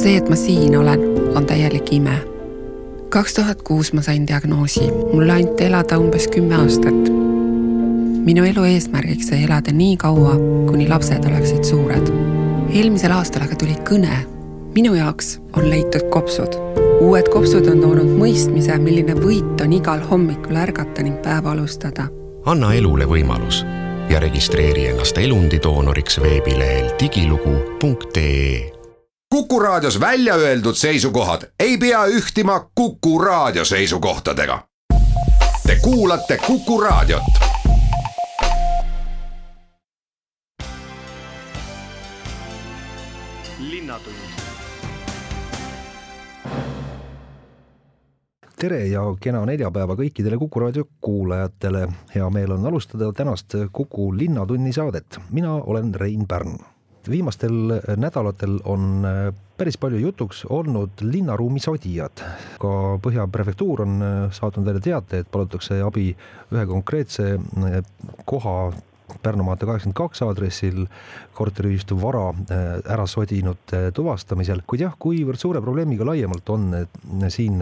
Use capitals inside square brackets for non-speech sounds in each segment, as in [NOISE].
see, et ma siin olen, on täielik ime. kaks tuhat kuus ma sain diagnoosi, mulle anti elada umbes kümme aastat. minu elu eesmärgiks sai elada nii kaua, kuni lapsed oleksid suured. eelmisel aastal aga tuli kõne. minu jaoks on leitud kopsud. uued kopsud on toonud mõistmise, milline võit on igal hommikul ärgata ning päeva alustada. anna elule võimalus ja registreeri ennast elundidoonoriks veebilehel digilugu.ee Kuku Raadios välja öeldud seisukohad ei pea ühtima Kuku Raadio seisukohtadega. Te kuulate Kuku Raadiot. tere ja kena neljapäeva kõikidele Kuku raadio kuulajatele. hea meel on alustada tänast Kuku Linnatunni saadet. mina olen Rein Pärn. Viimastel nädalatel on päris palju jutuks olnud linnaruumi sodijad. ka Põhja prefektuur on saatnud välja teate, et palutakse abi ühe konkreetse koha Pärnu maantee kaheksakümmend kaks aadressil korteriühistu vara ära sodinud tuvastamisel, kuid jah, kuivõrd suure probleemiga laiemalt on siin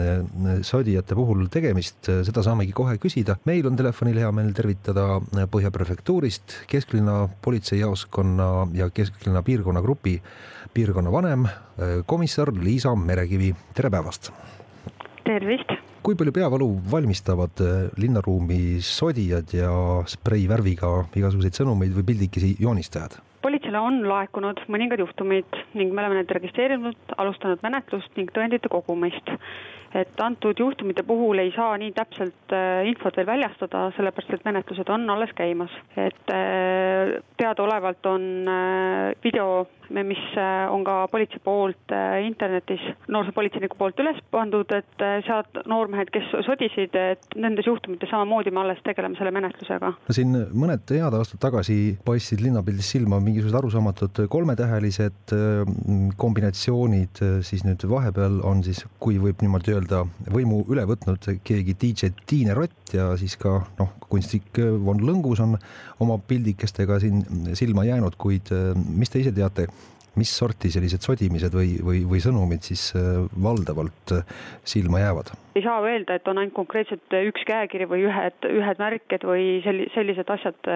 sodijate puhul tegemist, seda saamegi kohe küsida. meil on telefonil hea meel tervitada Põhja prefektuurist kesklinna politseijaoskonna ja kesklinna piirkonnagrupi piirkonnavanem, komissar Liisa Merekivi, tere päevast! tervist! Kui palju peavalu valmistavad linnaruumi sodijad ja spreivärviga igasuguseid sõnumeid või pildikesi joonistajad? politseile on laekunud mõningad juhtumid ning me oleme need registreerinud, alustanud menetlust ning tõendite kogumist. Et antud juhtumite puhul ei saa nii täpselt infot veel väljastada, sellepärast et menetlused on alles käimas. et teadaolevalt on video, mis on ka politsei poolt internetis, noorsoopolitseiniku poolt üles pandud, et sealt noormehed, kes sodisid, et nendes juhtumites samamoodi me alles tegeleme selle menetlusega. siin mõned head aastad tagasi paistsid linnapildis silma mingisugused arusaamatud kolmetähelised kombinatsioonid, siis nüüd vahepeal on siis, kui võib niimoodi öelda, võimu üle võtnud keegi DJ Tiine Rott ja siis ka noh, kunstnik Von Lõngus on oma pildikestega siin silma jäänud, kuid mis te ise teate, mis sorti sellised sodimised või, või, või sõnumid siis valdavalt silma jäävad? ei saa öelda, et on ainult konkreetselt üks käekiri või ühed, ühed märked või selli-, sellised asjad,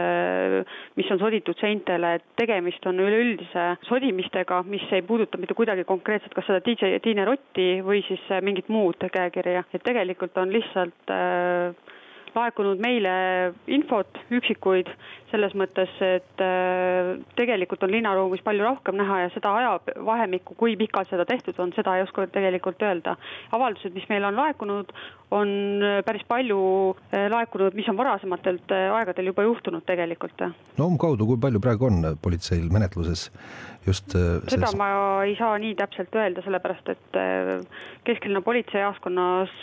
mis on soditud seintele, et tegemist on üleüldise sodimistega, mis ei puuduta mitte kuidagi konkreetselt kas seda DJ Tiine Rotti või siis mingit muud käekirja, et tegelikult on lihtsalt äh, laekunud meile infot, üksikuid, selles mõttes, et tegelikult on linnaruumis palju rohkem näha ja seda ajavahemikku, kui pikalt seda tehtud on, seda ei oska tegelikult öelda. avaldused, mis meile on laekunud, on päris palju laekunud, mis on varasematelt aegadel juba juhtunud tegelikult. no umbkaudu, kui palju praegu on politseil menetluses just seda ma ei saa nii täpselt öelda, sellepärast et kesklinna politseijaoskonnas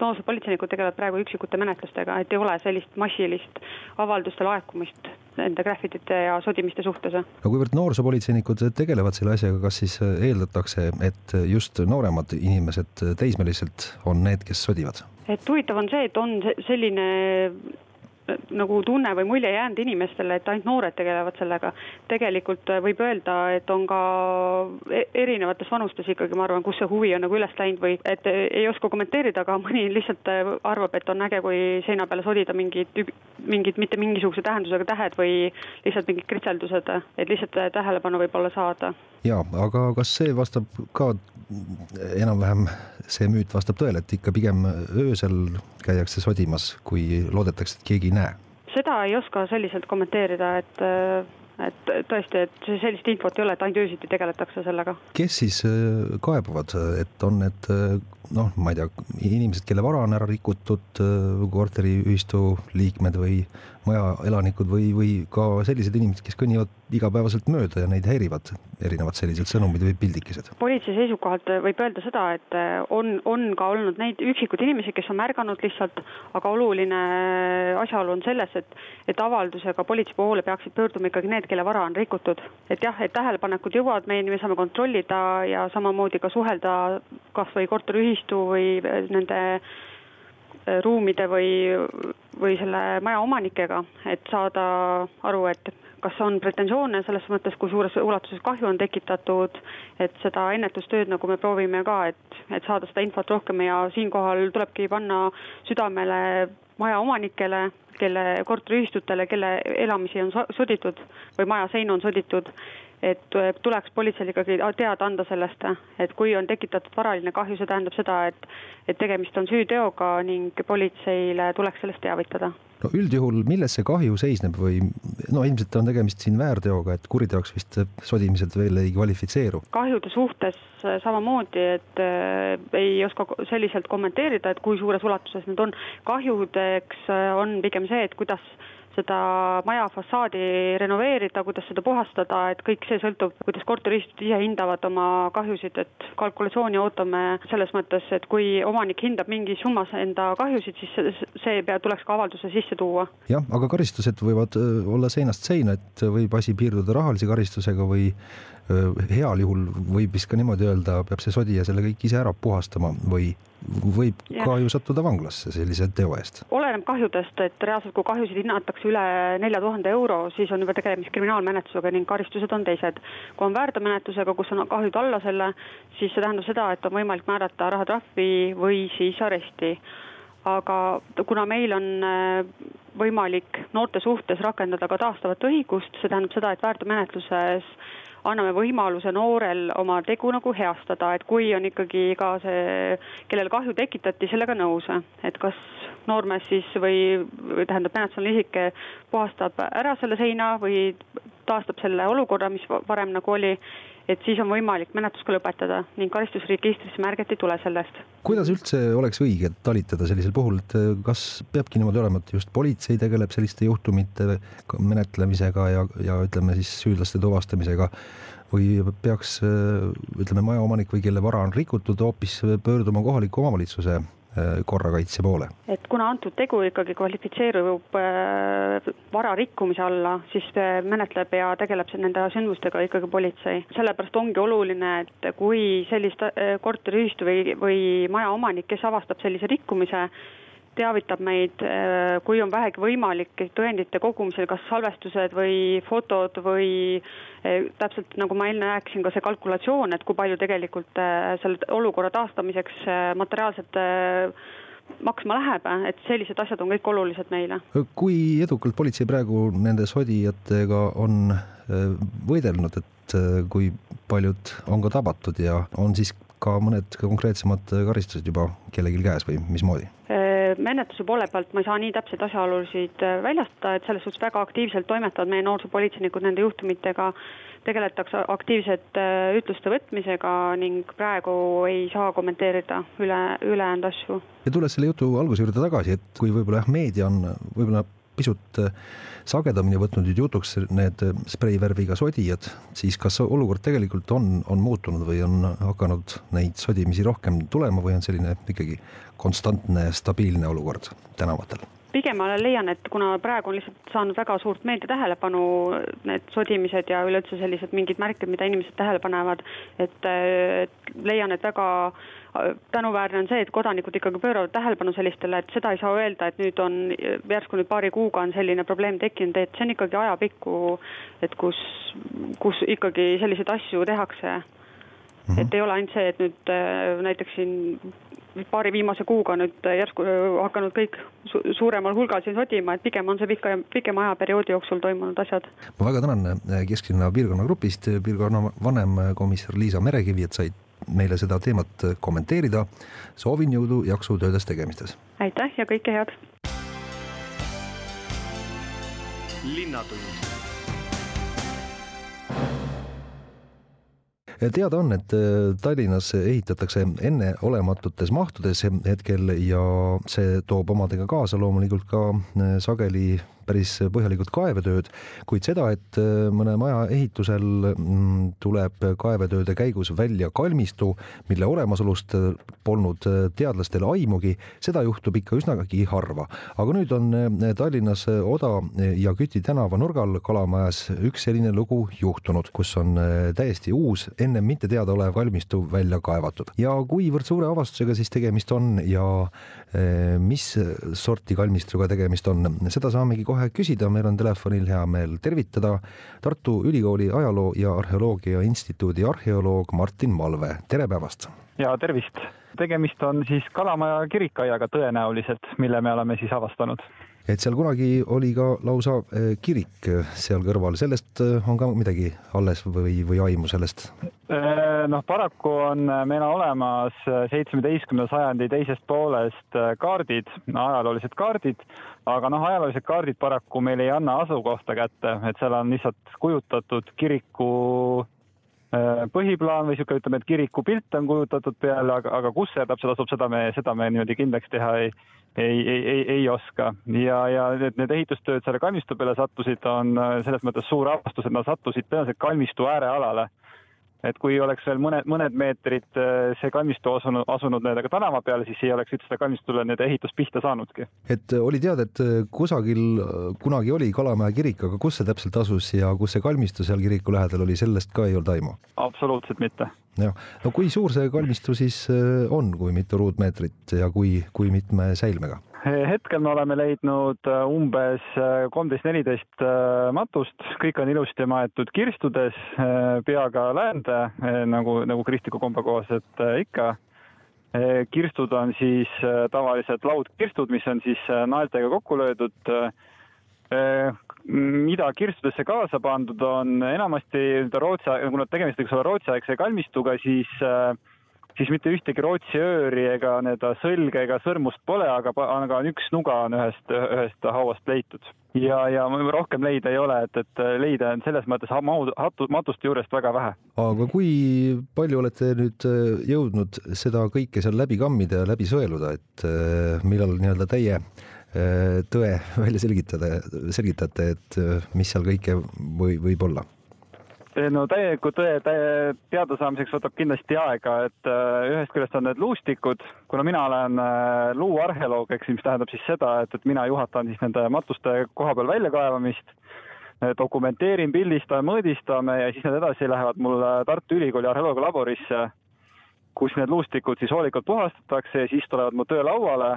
noorsoopolitseinikud tegelevad praegu üksikute menetlustega, et ei ole sellist massilist avalduste laekumist nende graffitite ja sodimiste suhtes. no kuivõrd noorsoopolitseinikud tegelevad selle asjaga, kas siis eeldatakse, et just nooremad inimesed, teismelised on need, kes sodivad? et huvitav on see, et on selline nagu tunne või mulje jäänud inimestele, et ainult noored tegelevad sellega. tegelikult võib öelda, et on ka erinevates vanustes ikkagi, ma arvan, kus see huvi on nagu üles läinud või et ei oska kommenteerida, aga [LAUGHS] mõni lihtsalt arvab, et on äge, kui seina peale sodida mingid, mingid mitte mingisuguse tähendusega tähed või lihtsalt mingid kritseldused, et lihtsalt tähelepanu võib-olla saada. ja, aga kas see vastab ka enam-vähem, see müüt vastab tõele, et ikka pigem öösel käiakse sodimas, kui loodetakse, et keegi ei näe? Seda ei oska selliselt kommenteerida, et et tõesti, et sellist infot ei ole, et ainult öösiti tegeletakse sellega. kes siis kaebavad, et on need noh, ma ei tea, inimesed, kelle vara on ära rikutud, korteriühistu liikmed või majaelanikud või, või ka sellised inimesed, kes kõnnivad igapäevaselt mööda ja neid häirivad erinevad sellised sõnumid või pildikesed? politsei seisukohalt võib öelda seda, et on, on ka olnud neid üksikuid inimesi, kes on märganud lihtsalt, aga oluline asjaolu on selles, et, et avaldusega politsei poole peaksid pöörduma ikkagi need, kelle vara on rikutud. et jah, et tähelepanekud jõuavad meieni, me saame kontrollida ja samamoodi ka suhelda kas või korteriühistu või nende ruumide või, või selle maja omanikega, et saada aru, et kas on pretensioone selles mõttes, kui suures ulatuses kahju on tekitatud. et seda ennetustööd nagu me proovime ka, et, et saada seda infot rohkem ja siinkohal tulebki panna südamele majaomanikele, kelle korteriühistutele, kelle elamisi on soditud või maja seinu on soditud et tuleks politseil ikkagi teada anda sellest, et kui on tekitatud varaline kahju, see tähendab seda, et, et tegemist on süüteoga ning politseile tuleks sellest teavitada. no üldjuhul, milles see kahju seisneb või no ilmselt on tegemist siin väärteoga, et kuriteoks vist sodimised veel ei kvalifitseeru? kahjude suhtes samamoodi, et äh, ei oska selliselt kommenteerida, et kui suures ulatuses need on. kahjudeks äh, on pigem see, et kuidas seda maja fassaadi renoveerida, kuidas seda puhastada, et kõik see sõltub, kuidas korteriühistud ise hindavad oma kahjusid, et kalkulatsiooni ootame selles mõttes, et kui omanik hindab mingis summas enda kahjusid, siis see pea tuleks ka avalduse sisse tuua. jah, aga karistused võivad olla seinast seina, et võib asi piirduda rahalise karistusega või heal juhul võib vist ka niimoodi öelda, peab see sodija selle kõik ise ära puhastama või võib ja. ka ju sattuda vanglasse sellise teo eest? oleneb kahjudest, et reaalselt kui kahjusid hinnatakse üle nelja tuhande euro, siis on juba tegemist kriminaalmenetlusega ning karistused on teised. kui on väärteomenetlusega, kus on kahjud alla selle, siis see tähendab seda, et on võimalik määrata rahatrahvi või siis aresti aga kuna meil on võimalik noorte suhtes rakendada ka taastavat õigust, see tähendab seda, et väärteomenetluses anname võimaluse noorel oma tegu nagu heastada, et kui on ikkagi ka see, kellele kahju tekitati, sellega nõus, et kas noormees siis või, või tähendab, menetlusline isik puhastab ära selle seina või taastab selle olukorra, mis varem nagu oli et siis on võimalik menetlus ka lõpetada ning karistusregistrisse märget ei tule sellest. kuidas üldse oleks õige talitada sellisel puhul, et eh, kas peabki niimoodi olema, et just politsei tegeleb selliste juhtumite menetlemisega ja, ja ütleme siis süüdlaste tuvastamisega või peaks eh, ütleme, majaomanik või kelle vara on rikutud, hoopis pöörduma kohaliku omavalitsuse Äh, korrakaitse poole? et kuna antud tegu ikkagi kvalifitseerub äh, vara rikkumise alla, siis menetleb ja tegeleb nende sündmustega ikkagi politsei. sellepärast ongi oluline, et kui sellist äh, korteriühistu või, või majaomanik, kes avastab sellise rikkumise, teavitab meid, äh, kui on vähegi võimalik tõendite kogumisel, kas salvestused või fotod või äh, täpselt nagu ma enne rääkisin, ka see kalkulatsioon, et kui palju tegelikult äh, selle olukorra taastamiseks materiaalselt maksma läheb, et sellised asjad on kõik olulised meile. kui edukalt politsei praegu nende sodijatega on võidelnud, et kui paljud on ka tabatud ja on siis ka mõned konkreetsemad karistused juba kellelgi käes või mismoodi? Menetluse poole pealt ma ei saa nii täpseid asjaolusid äh, väljastada, et selles suhtes väga aktiivselt toimetavad meie noorsoopolitseinikud nende juhtumitega. tegeletakse aktiivselt äh, ütluste võtmisega ning praegu ei saa kommenteerida üle, ülejäänud asju. ja tulles selle jutu alguse juurde tagasi, et kui võib-olla jah, meedia on võib-olla pisut äh, sagedamini võtnud nüüd jutuks need spreivärviga sodijad, siis kas olukord tegelikult on, on muutunud või on hakanud neid sodimisi rohkem tulema või on selline ikkagi konstantne stabiilne olukord tänavatel? pigem ma leian, et kuna praegu on lihtsalt saanud väga suurt meedia tähelepanu, need sodimised ja üleüldse sellised mingid märked, mida inimesed tähele panevad, et leian, et väga tänuväärne on see, et kodanikud ikkagi pööravad tähelepanu sellistele, et seda ei saa öelda, et nüüd on järsku nüüd paari kuuga on selline probleem tekkinud, et see on ikkagi ajapikku, et kus, kus ikkagi selliseid asju tehakse mm. -hmm. et ei ole ainult see, et nüüd äh, näiteks siin paari viimase kuuga nüüd järsku äh, hakanud kõik su suuremal hulgal siin sodima, et pigem on see pika, pikema ajaperioodi jooksul toimunud asjad. ma väga tänan äh, Kesklinna piirkonnagrupist piirkonna vanemkomissar Liisa Merekivi, et said meile seda teemat kommenteerida. soovin jõudu, jaksu töödes tegemistes. aitäh ja kõike head. linnatund teada on, et äh, Tallinnas ehitatakse enneolematutes mahtudes hetkel ja see toob omadega kaasa loomulikult ka äh, sageli päris põhjalikud kaevetööd, kuid seda, et äh, mõne maja ehitusel mm, tuleb kaevetööde käigus välja kalmistu, mille olemasolust äh, polnud äh, teadlastel aimugi, seda juhtub ikka üsnagi harva. aga nüüd on Tallinnas Oda ja Küti tänava nurgal Kalamajas üks selline lugu juhtunud, kus on täiesti uus, ennem mitte teadaolev kalmistu välja kaevatud ja kuivõrd suure avastusega siis tegemist on ja mis sorti kalmistuga tegemist on, seda saamegi kohe kohe küsida, meil on telefonil hea meel tervitada Tartu Ülikooli Ajaloo ja Arheoloogia Instituudi arheoloog Martin Malve, tere päevast! ja tervist! tegemist on siis Kalamaja kirikaiaga tõenäoliselt, mille me oleme siis avastanud et seal kunagi oli ka lausa eh, kirik eh, seal kõrval, sellest eh, on ka midagi alles või, või aimu sellest? noh, paraku on meil olemas seitsmeteistkümnenda sajandi teisest poolest kaardid, ajaloolised kaardid, aga noh, ajaloolised kaardid paraku meil ei anna asukohta kätte, et seal on lihtsalt kujutatud kiriku põhiplaan või niisugune, ütleme, et kiriku pilt on kujutatud peale, aga, aga kus see täpselt asub, seda me, seda me niimoodi kindlaks teha ei, ei, ei, ei, ei oska ja, ja need, need ehitustööd selle kalmistu peale sattusid, on äh, selles mõttes suur avastus, et nad sattusid tõenäoliselt kalmistu äärealale. et kui oleks veel mõned, mõned meetrid äh, see kalmistu asunud, asunud nii-öelda tänava peale, siis ei oleks üldse kalmistule nii-öelda ehitus pihta saanudki. et äh, oli teada, et kusagil kunagi oli Kalamaja kirik, aga kus see täpselt asus ja kus see kalmistu seal kiriku lähedal oli, sellest ka ei olnud aimu? absoluutselt mitte jah, no kui suur see kalmistu siis äh, on, kui mitu ruutmeetrit ja kui, kui mitme säilmega? hetkel me oleme leidnud äh, umbes äh, kolmteist, neliteist matust, kõik on ilusti maetud kirstudes, peaga läände, nagu, nagu kristliku kombe kohaselt ikka. kirstud on siis tavalised laudkirstud, mis on siis naeltega kokku löödud mida kirstudesse kaasa pandud on, enamasti Rootsi, kuna tegemist võiks olla Rootsi-aegse kalmistuga, siis siis mitte ühtegi Rootsi ööri ega nii-öelda sõlge ega sõrmust pole, aga, aga üks nuga on ühest, ühest hauast leitud. ja, ja rohkem leida ei ole, et, et leida on selles mõttes matuste juurest väga vähe. aga kui palju olete nüüd jõudnud seda kõike seal läbi kammida ja läbi sõeluda, et millal nii-öelda teie Äh, tõe välja selgitada, selgitate, et äh, mis seal kõike või, võib olla? no täieliku tõe täie teadasaamiseks võtab kindlasti aega, et äh, ühest küljest on need luustikud, kuna mina olen luuarheoloog, eks, mis tähendab siis seda, et, et mina juhatan siis nende matuste koha peal väljakaevamist, dokumenteerin, pildistan, mõõdistame ja siis need edasi lähevad mul Tartu Ülikooli arheoloogialaborisse, kus need luustikud siis hoolikalt puhastatakse ja siis tulevad mu töölauale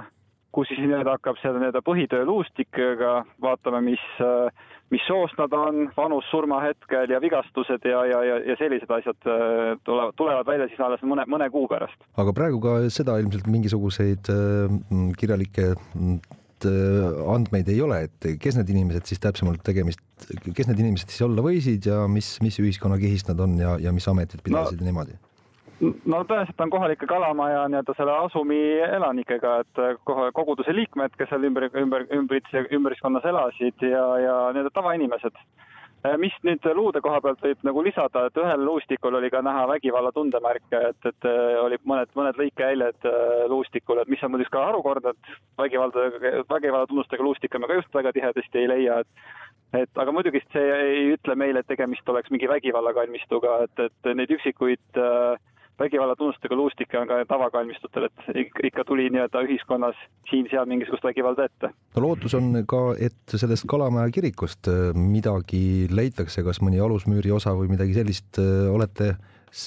kus siis nii-öelda hakkab seal nii-öelda põhitöö luustikega, vaatame, mis, mis soost nad on, vanus surmahetkel ja vigastused ja, ja, ja, ja sellised asjad tulevad, tulevad välja siis alles mõne, mõne kuu pärast. aga praegu ka seda ilmselt mingisuguseid äh, kirjalikke äh, andmeid ei ole, et kes need inimesed siis täpsemalt tegemist, kes need inimesed siis olla võisid ja mis, mis ühiskonnakihist nad on ja, ja mis ametit pidasid no, ja niimoodi? No tõenäoliselt on kohalike kalamaja nii-öelda selle asumi elanikega, et kohe koguduse liikmed, kes seal ümber, ümber, ümbritse, ümbriskonnas elasid ja, ja nii-öelda tavainimesed. mis nüüd luude koha pealt võib nagu lisada, et ühel luustikul oli ka näha vägivalla tundemärke, et, et oli mõned, mõned lõikehäljed äh, luustikul, et mis on muidugi ka harukordne, et vägivalda, vägivalla tunnustega luustikke me ka just väga tihedasti ei leia, et et aga muidugi see ei ütle meile, et tegemist oleks mingi vägivallakalmistuga, et, et neid üksikuid äh, vägivalla tunnustega luustikke on ka tavakalmistutel, et ikka tuli nii-öelda ühiskonnas siin-seal mingisugust vägivalda ette. no lootus on ka, et sellest Kalamaja kirikust äh, midagi leitakse, kas mõni alusmüüri osa või midagi sellist äh, olete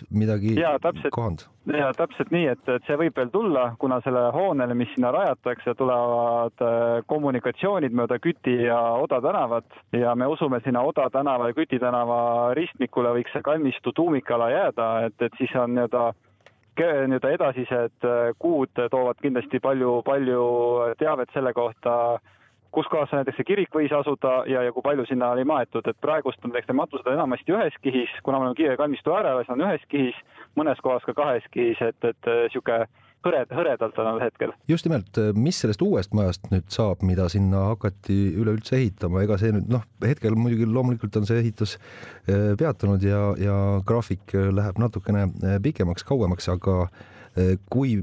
midagi ja, täpselt, kohanud? ja täpselt nii, et, et see võib veel tulla, kuna selle hoonele, mis sinna rajatakse, tulevad äh, kommunikatsioonid mööda Küti ja Oda tänavat ja me usume, sinna Oda tänava ja Küti tänava ristmikule võiks see kalmistu tuumikala jääda, et, et siis on nii-öelda nii-öelda edasised äh, kuud toovad kindlasti palju, palju teavet selle kohta, kus kohas näiteks see kirik võis asuda ja, ja kui palju sinna oli maetud, et praegust on näiteks need matused enamasti ühes kihis, kuna me oleme Kiie kalmistu äärel, siis on ühes kihis, mõnes kohas ka kahes kihis, et, et niisugune hõred, hõredalt on hetkel. just nimelt, mis sellest uuest majast nüüd saab, mida sinna hakati üleüldse ehitama, ega see nüüd noh, hetkel muidugi loomulikult on see ehitus eh, peatunud ja, ja graafik läheb natukene eh, pikemaks, kauemaks, aga Eh, kui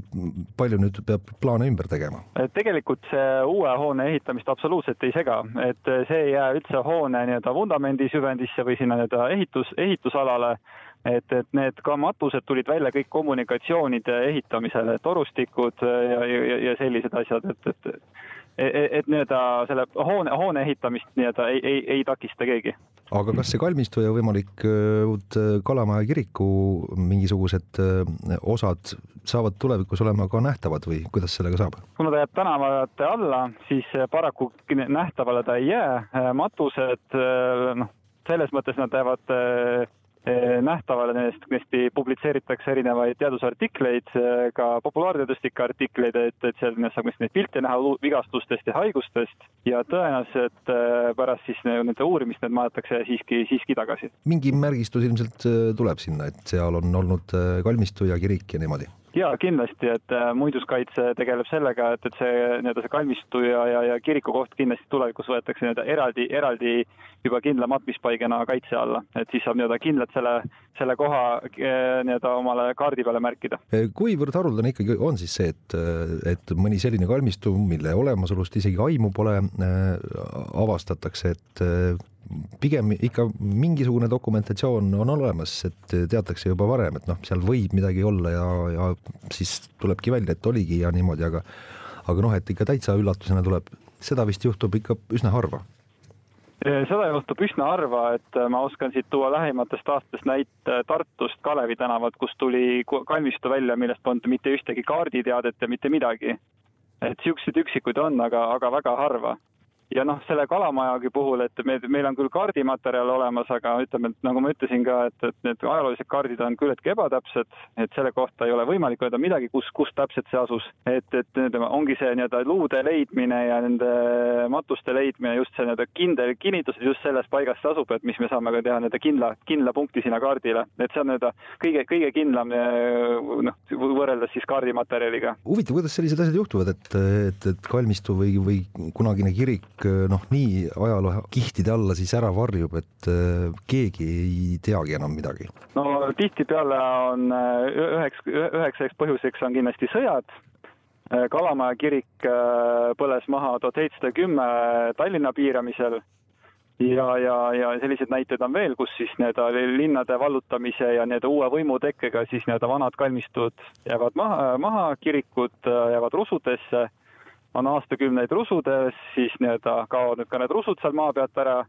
palju nüüd peab plaane ümber tegema? tegelikult see uue hoone ehitamist absoluutselt ei sega, et see ei jää üldse hoone nii-öelda vundamendi süvendisse või sinna nii-öelda ehitus, ehitusalale, et, et need ka matused tulid välja kõik kommunikatsioonide ehitamisele, torustikud ja, ja, ja sellised asjad, et, et et, e, et nii-öelda selle hoone, hoone ehitamist nii-öelda ei, ei, ei takista keegi. aga kas see kalmistu ja võimalik uut Kalamaja kiriku mingisugused osad saavad tulevikus olema ka nähtavad või kuidas sellega saab? kuna ta jääb tänavate alla, siis paraku nähtavale ta ei jää, matused noh, selles mõttes nad jäävad nähtavale, nendest kindlasti publitseeritakse erinevaid teadusartikleid, eh, ka populaarteaduslikke artikleid, et, et seal saab neid pilte näha vigastustest ja haigustest ja tõenäoliselt eh, pärast siis nende uurimist need maetakse siiski, siiski tagasi. mingi märgistus ilmselt tuleb sinna, et seal on olnud kalmistu ja kirik ja niimoodi jaa, kindlasti, et muinsuskaitse tegeleb sellega, et, et see nii-öelda see kalmistu ja, ja, ja kiriku koht kindlasti tulevikus võetakse nii-öelda eraldi, eraldi juba kindla matmispaigana kaitse alla, et siis saab nii-öelda kindlalt selle, selle koha eh, nii-öelda omale kaardi peale märkida. Eh, kuivõrd haruldane ikkagi on siis see, et, et mõni selline kalmistu, mille olemasolust isegi aimu pole, avastatakse, et pigem ikka mingisugune dokumentatsioon on olemas, et teatakse juba varem, et noh, seal võib midagi olla ja, ja siis tulebki välja, et oligi ja niimoodi, aga aga noh, et ikka täitsa üllatusena tuleb, seda vist juhtub ikka üsna harva. Seda juhtub üsna harva, et äh, ma oskan siit tuua lähimatest aastatest näite Tartust Kalevi tänavat, kus tuli kalmistu välja, millest polnud mitte ühtegi kaarditeadet ja mitte midagi. et siukseid üksikuid on, aga, aga väga harva ja noh, selle kalamajagi puhul, et me, meil on küll kaardimaterjal olemas, aga ütleme, et nagu ma ütlesin ka, et, et need ajaloolised kaardid on küllaltki ebatäpsed, et selle kohta ei ole võimalik öelda midagi, kus, kus täpselt see asus. et, et ütleme, ongi see nii-öelda luude leidmine ja nende matuste leidmine, just see nii-öelda kindel kinnitus, et just selles paigas see asub, et mis me saame ka teha nii-öelda kindla, kindla punkti sinna kaardile, et see on nii-öelda kõige, kõige kindlam noh, võrreldes siis kaardimaterjaliga. huvitav, kuidas sellised asjad juhtuvad, et, et, et kalmistu või, või kunagine kirik kõik noh, nii ajaloo kihtide alla siis ära varjub, et äh, keegi ei teagi enam midagi? no tihtipeale on äh, üheks, üheksaks põhjuseks on kindlasti sõjad. Kalamaja kirik põles maha tuhat seitsesada kümme Tallinna piiramisel ja, ja, ja selliseid näiteid on veel, kus siis nii-öelda linnade vallutamise ja nii-öelda uue võimu tekkega siis nii-öelda vanad kalmistud jäävad maha, maha, kirikud jäävad rusudesse on aastakümneid rusudes, siis nii-öelda kaovad nüüd ka need rusud seal maa pealt ära,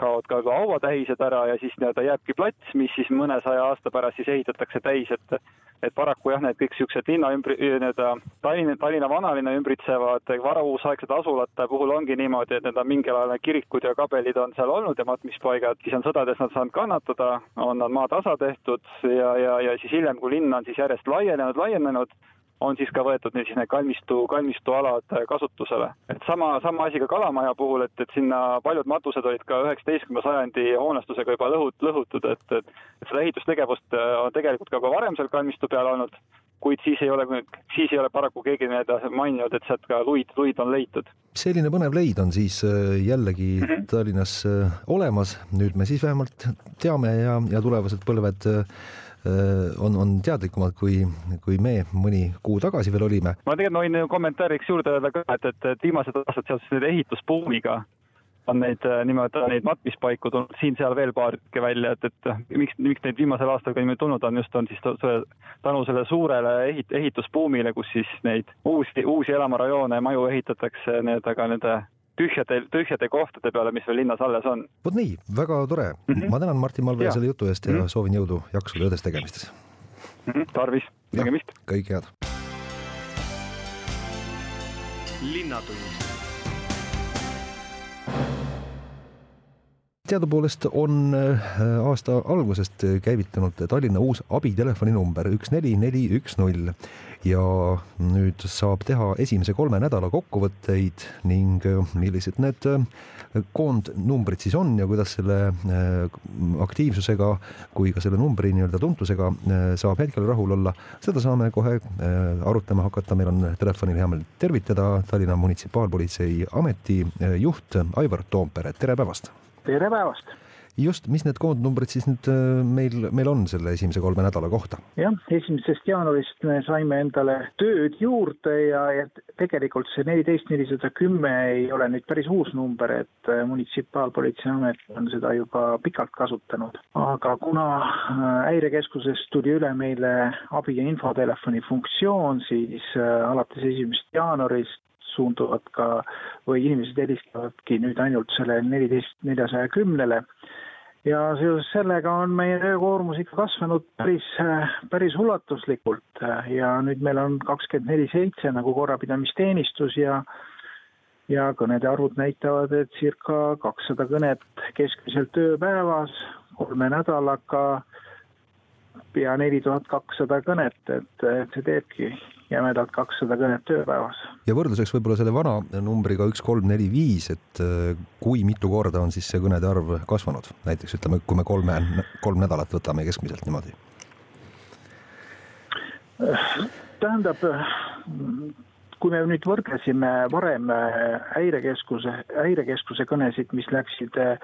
kaovad ka hauatähised ära ja siis nii-öelda jääbki plats, mis siis mõnesaja aasta pärast siis ehitatakse täis, et et paraku jah, need kõik niisugused linna ümbri-, nii-öelda Tallinna, Tallinna vanalinna ümbritsevad varuusaegsed asulate puhul ongi niimoodi, et need on mingil ajal kirikud ja kabelid on seal olnud ja matmispaigad, siis on sõdades nad saanud kannatada, on nad maatasa tehtud ja, ja, ja siis hiljem, kui linn on siis järjest laienenud, laienenud, on siis ka võetud nüüd siis need kalmistu, kalmistualad kasutusele. et sama, sama asi ka Kalamaja puhul, et, et sinna paljud matused olid ka üheksateistkümnenda sajandi hoonestusega juba lõhut-, lõhutud, et, et et seda ehitustegevust äh, on tegelikult ka juba varem seal kalmistu peal olnud, kuid siis ei ole, siis ei ole paraku keegi nii-öelda maininud, et sealt ka luid, luid on leitud. selline põnev leid on siis äh, jällegi mm -hmm. Tallinnas äh, olemas, nüüd me siis vähemalt teame ja, ja tulevased põlved on, on teadlikumad, kui, kui me mõni kuu tagasi veel olime. ma tegelikult võin kommentaariks juurde öelda ka, et, et, et viimased aastad seoses nüüd ehitusbuumiga on neid äh, nii-öelda neid matmispaiku tulnud siin-seal veel paar tükki välja, et, et miks, miks neid viimasel aastal ka niimoodi tulnud on, just on siis tänu selle suurele ehit-, ehitusbuumile, kus siis neid uusi, uusi elamurajoone, maju ehitatakse nii-öelda ka nende tühjade, tühjade kohtade peale, mis veel linnas alles on. vot nii, väga tore mm. -hmm. ma tänan Martin Malve selle jutu eest ja mm -hmm. soovin jõudu, jaksu töödes tegemistes mm. -hmm. tarvis, tegemist. kõike head. linnatund teadupoolest on äh, aasta algusest käivitunud Tallinna uus abitelefoninumber üks neli neli üks null. Ja nüüd saab teha esimese kolme nädala kokkuvõtteid ning äh, millised need äh, koondnumbrid siis on ja kuidas selle aktiivsusega kui ka selle numbri nii-öelda tuntusega saab hetkel rahul olla, seda saame kohe arutama hakata, meil on telefonil hea meel tervitada Tallinna Munitsipaalpolitsei Ameti juht Aivar Toompere, tere päevast! Tere päevast! just, mis need koondnumbrid siis nüüd äh, meil, meil on selle esimese kolme nädala kohta? jah, esimesest jaanuarist me saime endale tööd juurde ja, ja tegelikult see neliteist nelisada kümme ei ole nüüd päris uus number, et äh, munitsipaalpolitseiamet on seda juba pikalt kasutanud. aga kuna äh, häirekeskusest tuli üle meile abi- ja infotelefoni funktsioon, siis alates esimesest jaanuarist suunduvad ka või inimesed helistavadki nüüd ainult selle neliteist neljasaja kümnele. Ja seoses sellega on meie töökoormus ikka kasvanud päris, päris ulatuslikult. Ja nüüd meil on kakskümmend neli seitse nagu korrapidamisteenistus ja ja kõnede arvud näitavad, et circa kakssada kõnet keskmiselt ööpäevas, kolme nädalaga pea neli tuhat kakssada kõnet, et, see teebki jämedalt kakssada kõnet ööpäevas. ja võrdluseks võib-olla selle vana numbriga üks, kolm, neli, viis, et äh, kui mitu korda on siis see kõnede arv kasvanud, näiteks ütleme, kui me kolme, kolm nädalat võtame keskmiselt niimoodi? tähendab, kui me nüüd võrdlesime varem häirekeskuse, häirekeskuse kõnesid, mis läksid äh,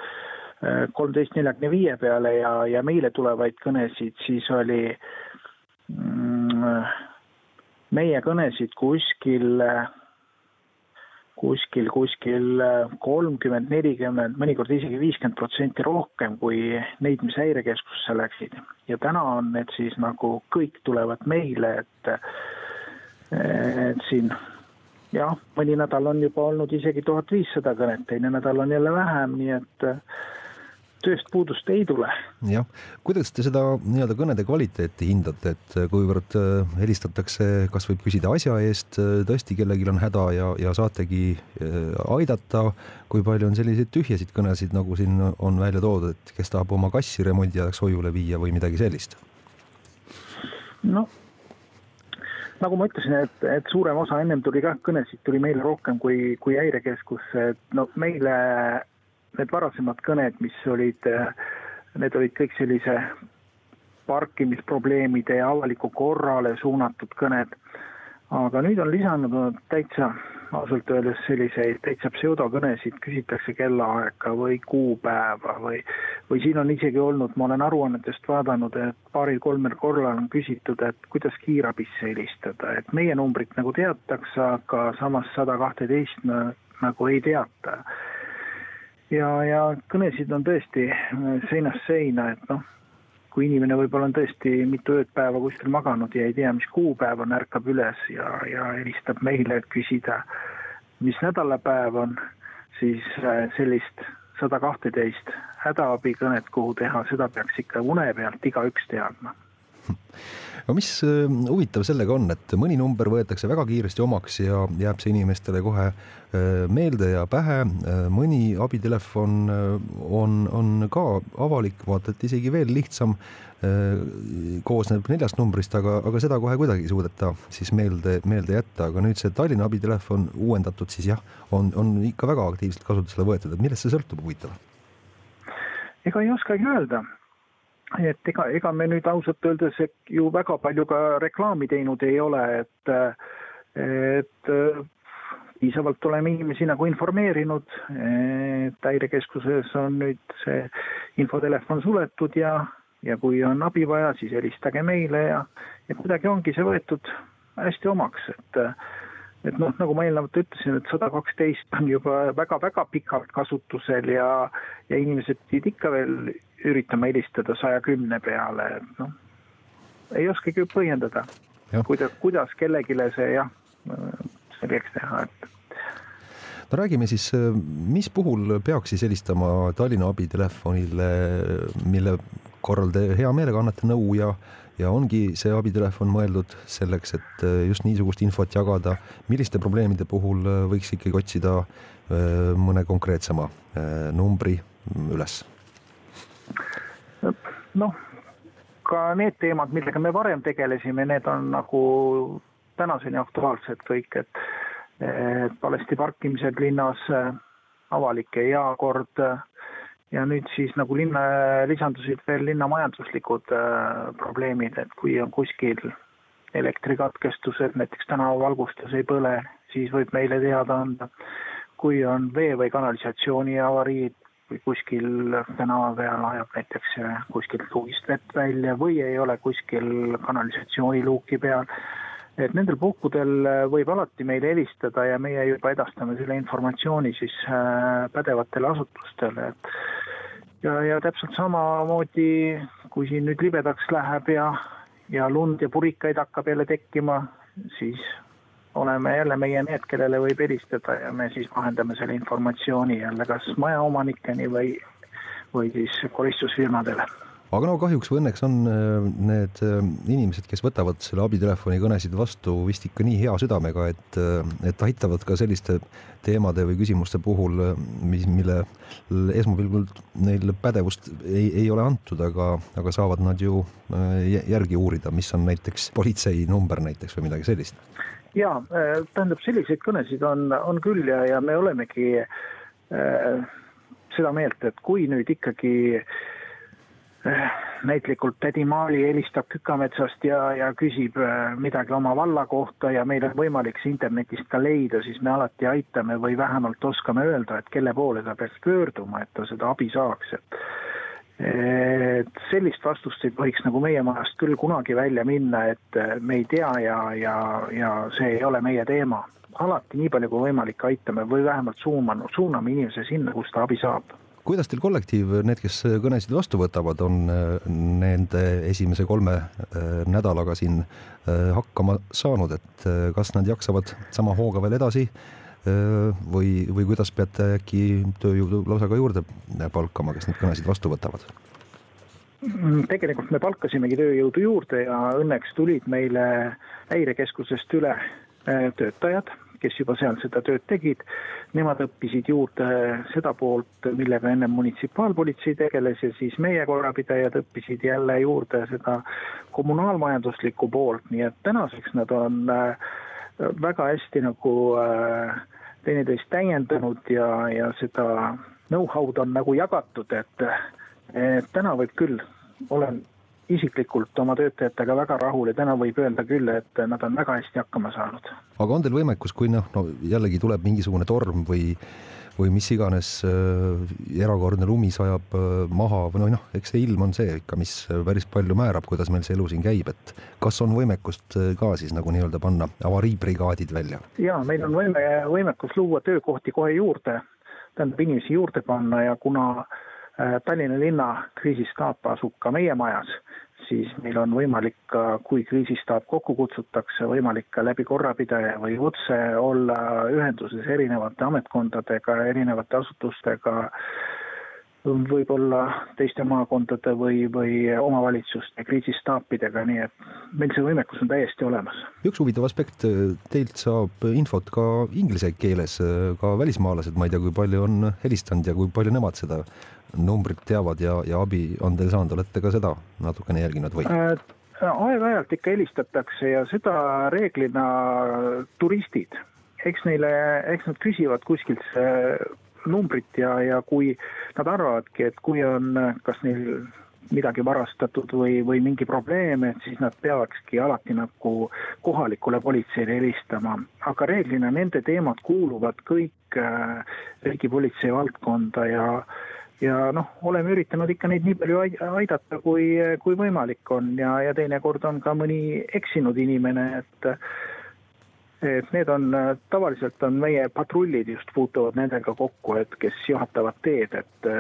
kolmteist neljakümne viie peale ja, ja meile tulevaid kõnesid, siis oli mm, meie kõnesid kuskil, kuskil, kuskil kolmkümmend, nelikümmend, mõnikord isegi viiskümmend protsenti rohkem kui neid, mis häirekeskusesse läksid. ja täna on need siis nagu kõik tulevad meile, et, et siin jah, mõni nädal on juba olnud isegi tuhat viissada kõnet, teine nädal on jälle vähem, nii et tööst puudust ei tule. jah, kuidas te seda nii-öelda kõnede kvaliteeti hindate, et kuivõrd äh, helistatakse, kas võib küsida asja eest, äh, tõesti kellelgi on häda ja, ja saategi äh, aidata, kui palju on selliseid tühjasid kõnesid, nagu siin on välja toodud, et kes tahab oma kassi remondi ajaks hoiule viia või midagi sellist? noh, nagu ma ütlesin, et, et suurem osa ennem tuli kah kõnesid tuli meile rohkem kui, kui häirekeskusse, et no meile need varasemad kõned, mis olid, need olid kõik sellise parkimisprobleemide ja avaliku korrale suunatud kõned. aga nüüd on lisandunud täitsa ausalt öeldes selliseid täitsa pseudokõnesid, küsitakse kellaaega või kuupäeva või, või siin on isegi olnud, ma olen aruannetest vaadanud, et paaril-kolmel korral on küsitud, et kuidas kiirabisse helistada, et meie numbrit nagu teatakse, aga samas sada kahteteist nagu ei teata ja, ja kõnesid on tõesti äh, seinast seina, et noh, kui inimene võib-olla on tõesti mitu ööd-päeva kuskil maganud ja ei tea, mis kuupäev on, ärkab üles ja, ja helistab meile, et küsida, mis nädalapäev on, siis äh, sellist sada kahteteist hädaabikõnet, kuhu teha, seda peaks ikka une pealt igaüks teadma [LAUGHS] no mis äh, huvitav sellega on, et mõni number võetakse väga kiiresti omaks ja jääb see inimestele kohe äh, meelde ja pähe. Äh, mõni abitelefon on, on ka avalik, vaata et isegi veel lihtsam. koosneb neljast numbrist, aga, aga seda kohe kuidagi ei suudeta siis meelde, meelde jätta, aga nüüd see Tallinna abitelefon uuendatud siis jah, on, on ikka väga aktiivselt kasutusele võetud, et millest see sõltub, huvitav? ega ei oskagi öelda et ega, ega me nüüd ausalt öeldes ju väga palju ka reklaami teinud ei ole, et, et piisavalt oleme inimesi nagu informeerinud, et häirekeskuses on nüüd see infotelefon suletud ja, ja kui on abi vaja, siis helistage meile ja, ja kuidagi ongi see võetud hästi omaks, et et noh, nagu ma eelnevalt ütlesin, et sada kaksteist on juba väga-väga pikalt kasutusel ja, ja inimesed pidid ikka veel üritama helistada saja kümne peale, noh, ei oskagi põhjendada, kuidas, kuidas kellelegi see jah, selgeks teha, et no räägime siis, mis puhul peaks siis helistama Tallinna abitelefonile, mille korral te hea meelega annate nõu ja ja ongi see abitelefon mõeldud selleks, et äh, just niisugust infot jagada. milliste probleemide puhul äh, võiks ikkagi otsida äh, mõne konkreetsema numbri üles? Noh, ka need teemad, millega me varem tegelesime, need on nagu tänaseni aktuaalsed kõik, et valesti parkimised linnas, avalike eakord ja nüüd siis nagu linna, lisandusid veel linna majanduslikud äh, probleemid, et kui on kuskil elektrikatkestused, näiteks tänavavalgustus ei põle, siis võib meile teada anda. kui on vee- või kanalisatsiooni avariid või kuskil tänava peal ajab näiteks kuskilt luugist vett välja või ei ole kuskil kanalisatsiooniluuki peal, et nendel puhkudel võib alati meile helistada ja meie juba edastame selle informatsiooni siis äh, pädevatele asutustele, et ja, ja täpselt samamoodi, kui siin nüüd libedaks läheb ja, ja lund ja purikaid hakkab jälle tekkima, siis oleme jälle meie need, kellele võib helistada ja me siis vahendame selle informatsiooni jälle kas majaomanikeni või, või siis koristusfirmadele aga no kahjuks või õnneks on äh, need äh, inimesed, kes võtavad selle abitelefoni kõnesid vastu vist ikka nii hea südamega, et, äh, et aitavad ka selliste teemade või küsimuste puhul, mis, mille esmapilgul neil pädevust ei, ei ole antud, aga, aga saavad nad ju järgi uurida, mis on näiteks politsei number näiteks või midagi sellist. Ja tähendab, selliseid kõnesid on, on küll ja, ja me olemegi äh, seda meelt, et kui nüüd ikkagi äh, näitlikult tädi Maali helistab Kükametsast ja, ja küsib eh, midagi oma valla kohta ja meil on võimalik see internetist ka leida, siis me alati aitame või vähemalt oskame öelda, et kelle poole ta peaks pöörduma, et ta seda abi saaks, et et sellist vastust ei tohiks nagu meie majast küll kunagi välja minna, et eh, me ei tea ja, ja, ja see ei ole meie teema. alati nii palju kui võimalik aitame või vähemalt suuname, suuname inimese sinna, kus ta abi saab kuidas teil kollektiiv, need, kes kõnesid vastu võtavad, on äh, nende esimese kolme äh, nädalaga siin äh, hakkama saanud, et kas nad jaksavad sama hooga veel edasi või, või kuidas peate äkki tööjõudu lausa ka juurde palkama, kes neid kõnesid vastu võtavad? Mm, tegelikult me palkasimegi tööjõudu juurde ja õnneks tulid meile häirekeskusest üle töötajad kes juba seal seda tööd tegid, nemad õppisid juurde seda poolt, millega enne munitsipaalpolitsei tegeles ja siis meie korrapidajad õppisid jälle juurde seda kommunaalmajanduslikku poolt, nii et tänaseks nad on äh, väga hästi nagu äh, teineteist täiendanud ja, ja seda know-how'd on nagu jagatud, et, et täna võib küll, olen isiklikult oma töötajatega väga rahul ja täna võib öelda küll, et nad on väga hästi hakkama saanud. aga on teil võimekus, kui noh, no jällegi tuleb mingisugune torm või või mis iganes äh, erakordne lumi sajab äh, maha või noh, eks see ilm on see ikka, mis päris palju määrab, kuidas meil see elu siin käib, et kas on võimekust äh, ka siis nagu nii-öelda panna avariibrigaadid välja? ja meil on võime, võimekus luua töökohti kohe juurde, tähendab inimesi juurde panna ja kuna äh, Tallinna linna kriisistaap asub ka meie majas siis meil on võimalik ka, kui kriisistaap kokku kutsutakse, võimalik ka läbi korrapidaja või otse olla ühenduses erinevate ametkondadega, erinevate asutustega, võib-olla teiste maakondade või, või omavalitsuste kriisistaapidega, nii et meil see võimekus on täiesti olemas. üks huvitav aspekt, teilt saab infot ka inglise keeles, ka välismaalased, ma ei tea, kui palju on helistanud ja kui palju nemad seda numbrit teavad ja, ja abi on teil saanud, olete ka seda natukene jälginud või äh,? aeg-ajalt ikka helistatakse ja seda reeglina turistid, eks neile, eks nad küsivad kuskilt numbrit ja, ja kui nad arvavadki, et kui on, kas neil midagi varastatud või, või mingi probleem, et siis nad peakski alati nagu kohalikule politseile helistama. aga reeglina nende teemad kuuluvad kõik äh, riigipolitsei valdkonda ja äh, ja noh, oleme üritanud ikka neid nii palju aidata, kui, kui võimalik on ja, ja teinekord on ka mõni eksinud inimene, et et need on, tavaliselt on meie patrullid just puutuvad nendega kokku, et kes juhatavad teed, et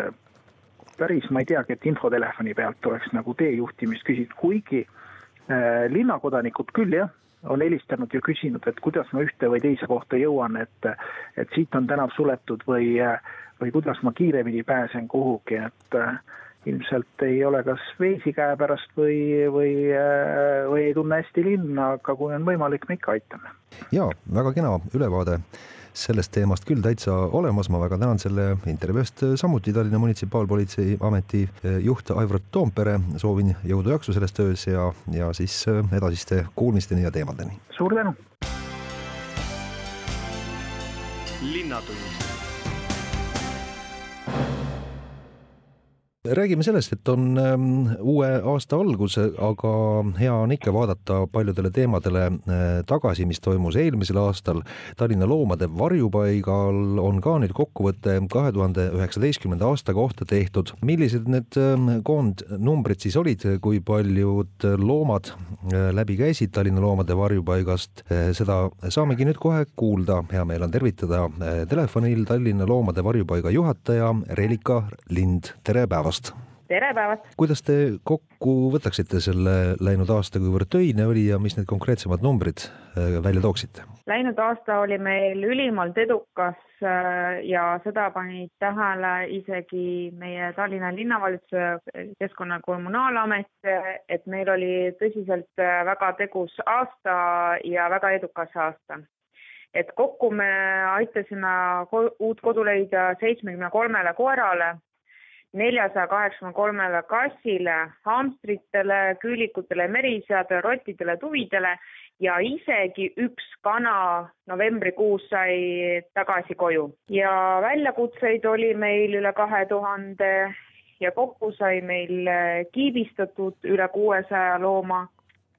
päris ma ei teagi, et infotelefoni pealt oleks nagu teejuhtimist küsitud, kuigi äh, linnakodanikud küll jah, on helistanud ja küsinud, et kuidas ma ühte või teise kohta jõuan, et et siit on tänav suletud või või kuidas ma kiiremini pääsen kuhugi, et äh, ilmselt ei ole kas veisi käepärast või, või, äh, või ei tunne hästi linna, aga kui on võimalik, me ikka aitame. ja väga kena ülevaade sellest teemast küll täitsa olemas, ma väga tänan selle intervjuu eest, samuti Tallinna Munitsipaalpolitsei Ameti äh, juht Aivar Toompere, soovin jõudu-jaksu selles töös ja, ja siis edasiste kuulmisteni ja teemadeni. suur tänu! linnatund räägime sellest, et on ähm, uue aasta algus, aga hea on ikka vaadata paljudele teemadele äh, tagasi, mis toimus eelmisel aastal. Tallinna loomade varjupaigal on ka nüüd kokkuvõte kahe tuhande üheksateistkümnenda aasta kohta tehtud. millised need ähm, koondnumbrid siis olid, kui paljud loomad äh, läbi käisid Tallinna loomade varjupaigast, äh, seda saamegi nüüd kohe kuulda. hea meel on tervitada telefonil Tallinna loomade varjupaiga juhataja Relika Lind, tere päevast! Päevast! tere päevast! kuidas te kokku võtaksite selle läinud aasta, kuivõrd töine oli ja mis need konkreetsemad numbrid äh, välja tooksite? läinud aasta oli meil ülimalt edukas äh, ja seda panid tähele isegi meie Tallinna linnavalitsuse keskkonna- kommunaalamet, et meil oli tõsiselt äh, väga tegus aasta ja väga edukas aasta. et kokku me aitasime uut kodu leida seitsmekümne kolmele koerale neljasaja kaheksakümne kolmele kassile, hamstritele, küülikutele, meriseadele, rottidele, tuvidele ja isegi üks kana novembrikuus sai tagasi koju. ja väljakutseid oli meil üle kahe tuhande ja kokku sai meil kiibistatud üle kuuesaja looma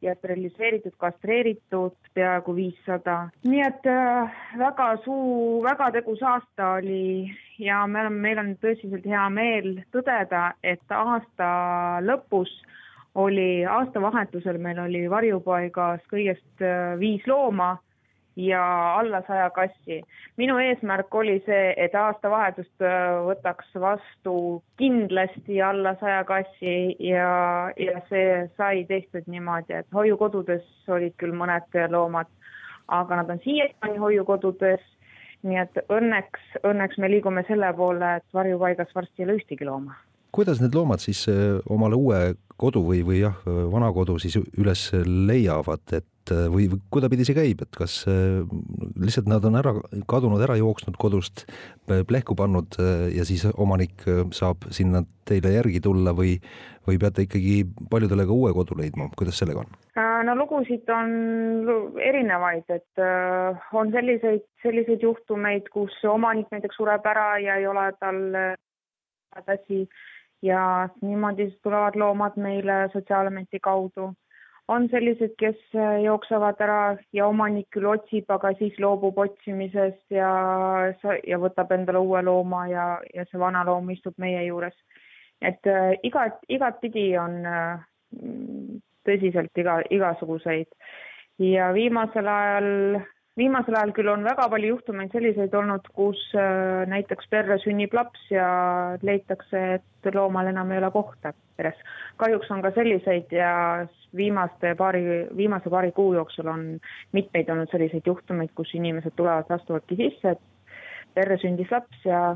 ja steriliseeritud, kastreeritud peaaegu viissada. nii et äh, väga suu, väga tegus aasta oli ja me oleme, meil on tõsiselt hea meel tõdeda, et aasta lõpus oli aastavahetusel, meil oli varjupaigas kõigest äh, viis looma ja alla saja kassi. minu eesmärk oli see, et aastavahetust äh, võtaks vastu kindlasti alla saja kassi ja, ja see sai tehtud niimoodi, et hoiukodudes olid küll mõned loomad, aga nad on siiamaani hoiukodudes, nii et õnneks, õnneks me liigume selle poole, et varjupaigas varsti ei ole ühtegi looma kuidas need loomad siis äh, omale uue kodu või, või jah, vana kodu siis üles leiavad, et et või, või kuidapidi see käib, et kas äh, lihtsalt nad on ära kadunud, ära jooksnud kodust, plehku pannud äh, ja siis omanik äh, saab sinna teile järgi tulla või, või peate ikkagi paljudele ka uue kodu leidma, kuidas sellega on? no lugusid on erinevaid, et on selliseid, selliseid juhtumeid, kus omanik näiteks sureb ära ja ei ole tal hädasi ja niimoodi tulevad loomad meile Sotsiaalameti kaudu on sellised, kes äh, jooksevad ära ja omanik küll otsib, aga siis loobub otsimisest ja, ja võtab endale uue looma ja, ja see vana loom istub meie juures. et äh, igat, igatpidi on äh, tõsiselt iga, igasuguseid ja viimasel ajal viimasel ajal küll on väga palju juhtumeid selliseid olnud, kus äh, näiteks perre sünnib laps ja leitakse, et loomal enam ei ole kohta peres. kahjuks on ka selliseid ja viimaste paari, viimase paari kuu jooksul on mitmeid olnud selliseid juhtumeid, kus inimesed tulevad, astuvadki sisse, et perre sündis laps ja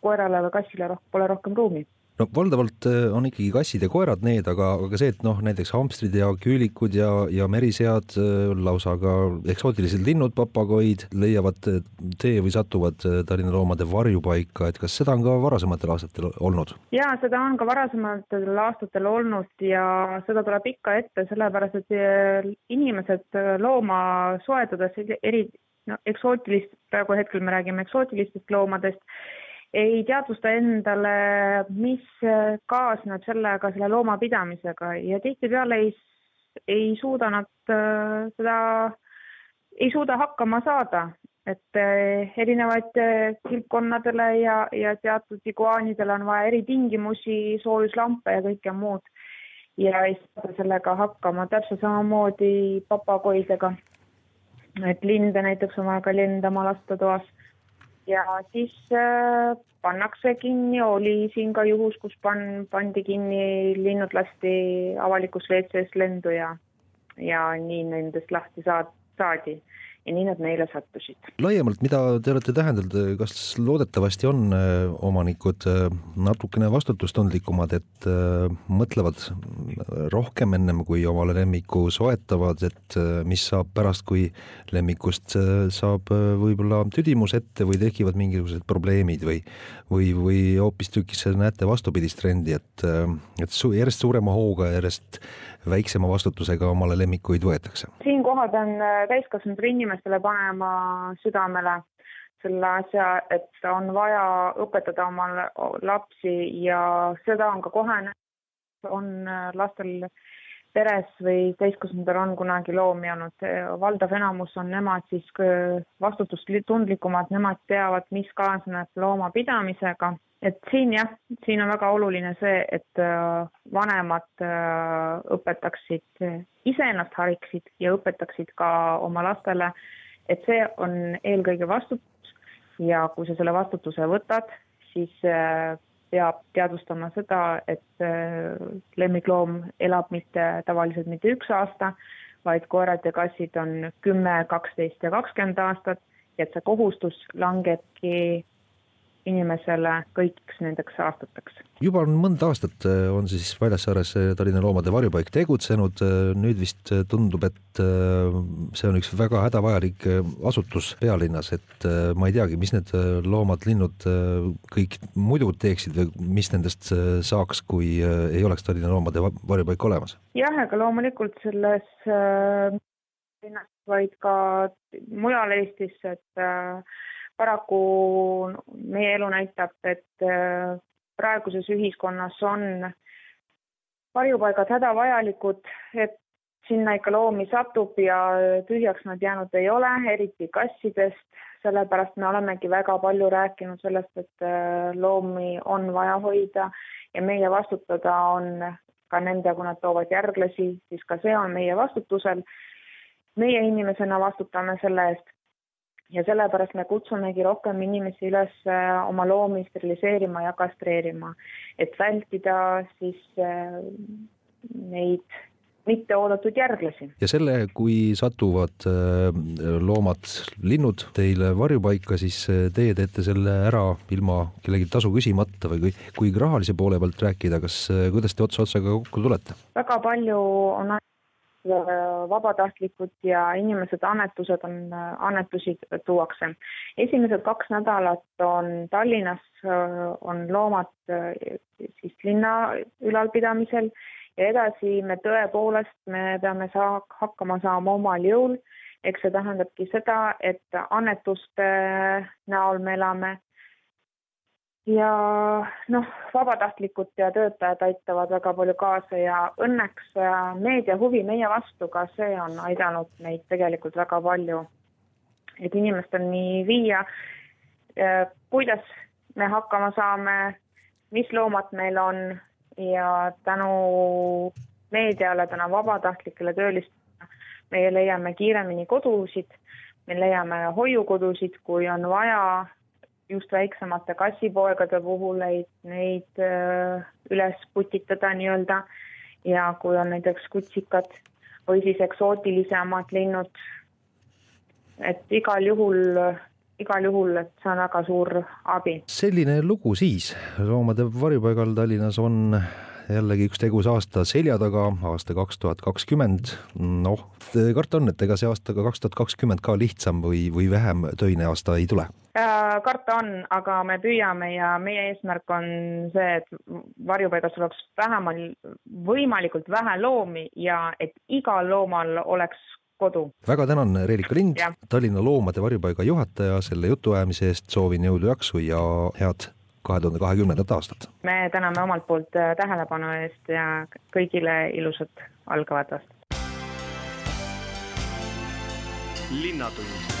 koerale või kassile roh pole rohkem ruumi no valdavalt äh, on ikkagi kassid ja koerad need, aga, aga see, et noh, näiteks hamstrid ja küülikud ja, ja merisead, äh, lausa ka eksootilised linnud, papagoid leiavad tee või satuvad äh, Tallinna loomade varjupaika, et kas seda on ka varasematel aastatel olnud? jaa, seda on ka varasematel aastatel olnud ja seda tuleb ikka ette, sellepärast et inimesed looma soetades eri, no eksootilist, praegu hetkel me räägime eksootilistest loomadest ei teadvusta endale, mis kaasneb sellega, selle loomapidamisega ja tihtipeale ei, ei suuda nad äh, seda, ei suuda hakkama saada, et äh, erinevaid äh, kilpkonnadele ja, ja teatud iguaanidele on vaja eritingimusi, soojuslampe ja kõike muud. ja ei saada sellega hakkama, täpselt samamoodi papagoidega. et linde näiteks on vaja ka lendama lasta toas ja siis äh, pannakse kinni, oli siin ka juhus, kus pan-, pandi kinni, linnud lasti avalikus WC-s lendu ja, ja nii nendest lahti saad-, saadi ja nii nad meile sattusid. laiemalt, mida te olete tähendanud, kas loodetavasti on äh, omanikud äh, natukene vastutustundlikumad, et äh, mõtlevad rohkem ennem kui omale lemmiku soetavad, et mis saab pärast, kui lemmikust saab võib-olla tüdimus ette või tekivad mingisugused probleemid või või, või hoopistükkis näete vastupidist trendi, et, et järjest suurema hooga, järjest väiksema vastutusega omale lemmikuid võetakse? siinkohal pean täiskasvanud inimesed inimestele panema südamele selle asja, et on vaja õpetada oma lapsi ja seda on ka kohe on lastel peres või täiskasvanutel on kunagi loomi olnud, valdav enamus on nemad siis vastutustundlikumad, nemad teavad, mis kaasneb loomapidamisega. Et siin jah, siin on väga oluline see, et äh, vanemad äh, õpetaksid, ise ennast hariksid ja õpetaksid ka oma lastele, et see on eelkõige vastutus ja kui sa selle vastutuse võtad, siis äh, peab teadvustama seda, et lemmikloom elab mitte tavaliselt mitte üks aasta, vaid koerad ja kassid on kümme, kaksteist ja kakskümmend aastat ja et see kohustus langebki inimesele kõikiks nendeks aastateks. juba on mõnda aastat äh, on siis Väljassaares Tallinna Loomade Varjupaik tegutsenud, äh, nüüd vist tundub, et äh, see on üks väga hädavajalik asutus pealinnas, et ma ei teagi, mis need loomad, linnud kõik muidu teeksid või mis nendest saaks, kui ei oleks Tallinna Loomade Varjupaik olemas? jah, aga loomulikult selles linnas, vaid ka mujal Eestis, et äh, paraku meie elu näitab, et äh, praeguses ühiskonnas on varjupaigad hädavajalikud, et sinna ikka loomi satub ja tühjaks nad jäänud ei ole, eriti kassidest, sellepärast me olemegi väga palju rääkinud sellest, et äh, loomi on vaja hoida ja meie vastutada on ka nende, kui nad toovad järglasi, siis ka see on meie vastutusel. meie inimesena vastutame selle eest ja sellepärast me kutsumegi rohkem inimesi üles äh, oma loomi steriliseerima ja kastreerima, et vältida siis äh, neid mitteoodatud järglasi. ja selle, kui satuvad äh, loomad, linnud teile varjupaika, siis teie teete selle ära ilma kellegi tasu küsimata või kui, kui rahalise poole pealt rääkida, kas, kuidas te ots otsaga kokku tulete? väga palju on vabatahtlikud ja inimesed annetused on, annetusi tuuakse. esimesed kaks nädalat on Tallinnas, on loomad siis linna ülalpidamisel ja edasi me tõepoolest, me peame saa-, hakkama saama omal jõul, eks see tähendabki seda, et annetuste näol me elame ja noh, vabatahtlikud ja töötajad aitavad väga palju kaasa ja õnneks äh, meedia huvi meie vastu, ka see on aidanud meid tegelikult väga palju. et inimesteni viia, äh, kuidas me hakkama saame, mis loomad meil on ja tänu meediale, tänu vabatahtlikele töölistele me leiame kiiremini kodusid, me leiame hoiukodusid, kui on vaja just väiksemate kassipoegade puhul neid, äh, üles putitada nii-öelda ja kui on näiteks kutsikad või siis eksootilisemad linnud, et igal juhul igal juhul, et see on väga suur abi. selline lugu siis, loomade varjupaigal Tallinnas on jällegi üks tegus aasta selja taga, aasta kaks tuhat kakskümmend. noh, karta on, et ega see aasta kaks tuhat kakskümmend ka lihtsam või, või vähem töine aasta ei tule? Äh, karta on, aga me püüame ja meie eesmärk on see, et varjupaigas oleks vähemal, võimalikult vähe loomi ja et igal loomal oleks kodu. väga tänan, Reelika Lind, Tallinna Loomade Varjupaiga juhataja, selle jutuajamise eest, soovin jõudu, jaksu ja head kahe tuhande kahekümnendat aastat. me täname omalt poolt äh, tähelepanu eest ja kõigile ilusat algavat aastat. linnatund